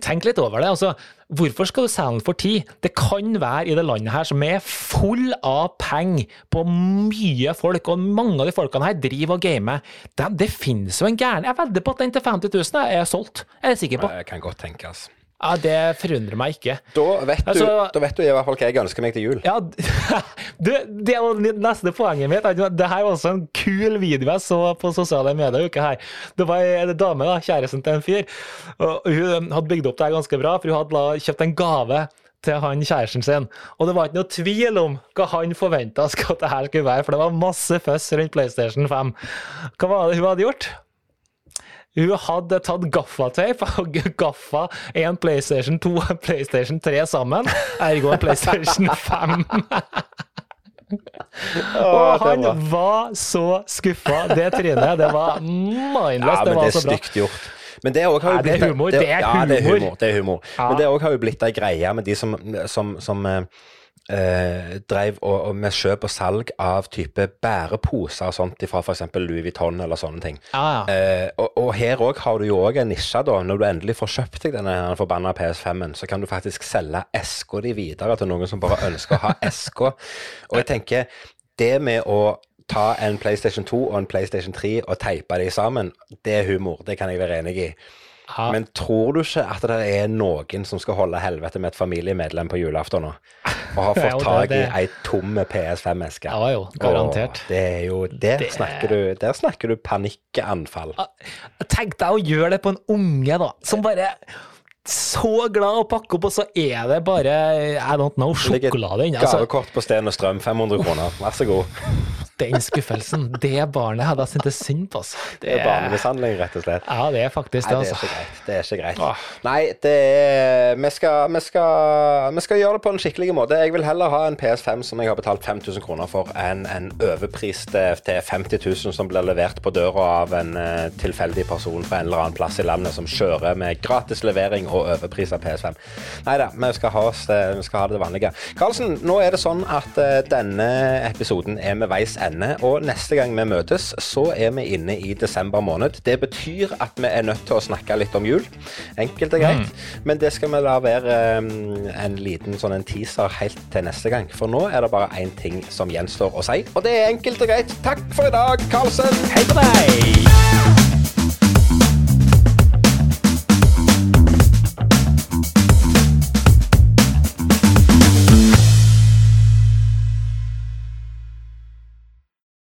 Tenk litt over det. altså Hvorfor skal du selge den for ti? Det kan være i det landet her som er full av penger på mye folk, og mange av de folkene her driver og gamer. Det, det finnes jo en gæren Jeg vedder på at den til 50 000 er solgt. Jeg er sikker på. Jeg kan godt tenkes. Ja, Det forundrer meg ikke. Da vet, du, Altså- da vet du i hvert fall hva jeg ønsker meg til jul. Ja, du, det var neste poenget mitt. Det her var også en kul video jeg så på sosiale medier uka her. Det var en dame, da, kjæresten til en fyr, og hun hadde bygd opp det her ganske bra, for hun hadde kjøpt en gave til han kjæresten sin. Og det var ikke noe tvil om hva han forventa at det her skulle være, for det var masse føss rundt PlayStation 5. Hva var det hun hadde gjort? Hun hadde tatt gaffateip og gaffa en PlayStation 2 og en PlayStation 3 sammen, ergo en PlayStation 5. og han var så skuffa. Det trynet, det var mindless. Ja, det men var det er så bra. stygt gjort. Men det også har jo det er blitt humor, det er ja, det er humor. Det er humor. Men det har jo blitt ei greie med de som, som, som eh, drev og, og med kjøp og salg av type bæreposer og sånt fra f.eks. Louis Vuitton eller sånne ting. Ah, ja. Eh, og, og her òg har du jo òg en nisje, da. Når du endelig får kjøpt deg denne forbanna PS5-en, så kan du faktisk selge eska di videre til noen som bare ønsker å ha eska. Og jeg tenker, det med å ta en PlayStation 2 og en PlayStation 3 og teipe de sammen, det er humor. Det kan jeg være enig i. Ja. Men tror du ikke at det er noen som skal holde helvete med et familiemedlem på julaften nå? Og har fått tak i ei tom PS5-eske? Ja jo, garantert. Og det er jo Der, Det- snakker du, der snakker du panikkanfall. Tenk deg å gjøre det på en unge, da, som bare så glad å pakke opp, og så er det bare I don't know, sjokolade inni. Altså, Gavekort på Sten og Strøm, 500 kroner. Vær så god. den skuffelsen. Det barnet hadde jeg syntes synd på. Altså. Det er barnemishandling, rett og slett. Ja, det er faktisk det, Nei, det er altså. ikke greit. Det er ikke greit. Åh. Nei, det er vi skal, vi, skal, vi skal gjøre det på en skikkelig måte. Jeg vil heller ha en PS5 som jeg har betalt 5000 kroner for, enn en overpris til, til 50 000 som blir levert på døra av en eh, tilfeldig person fra en eller annen plass i landet som kjører med gratis levering og overpris av PS5. Nei da, vi skal ha, oss, eh, vi skal ha det vanlige. Karlsen, nå er det sånn at eh, denne episoden er med veis ende, og neste gang vi møtes, så er vi inne i desember måned. Det betyr at vi er nødt til å snakke litt om jul. Enkelt og greit. Men det skal vi la være um, en liten sånn en teaser helt til neste gang. For nå er det bare én ting som gjenstår å si, og det er enkelt og greit. Takk for i dag, Karlsen. Hei på deg!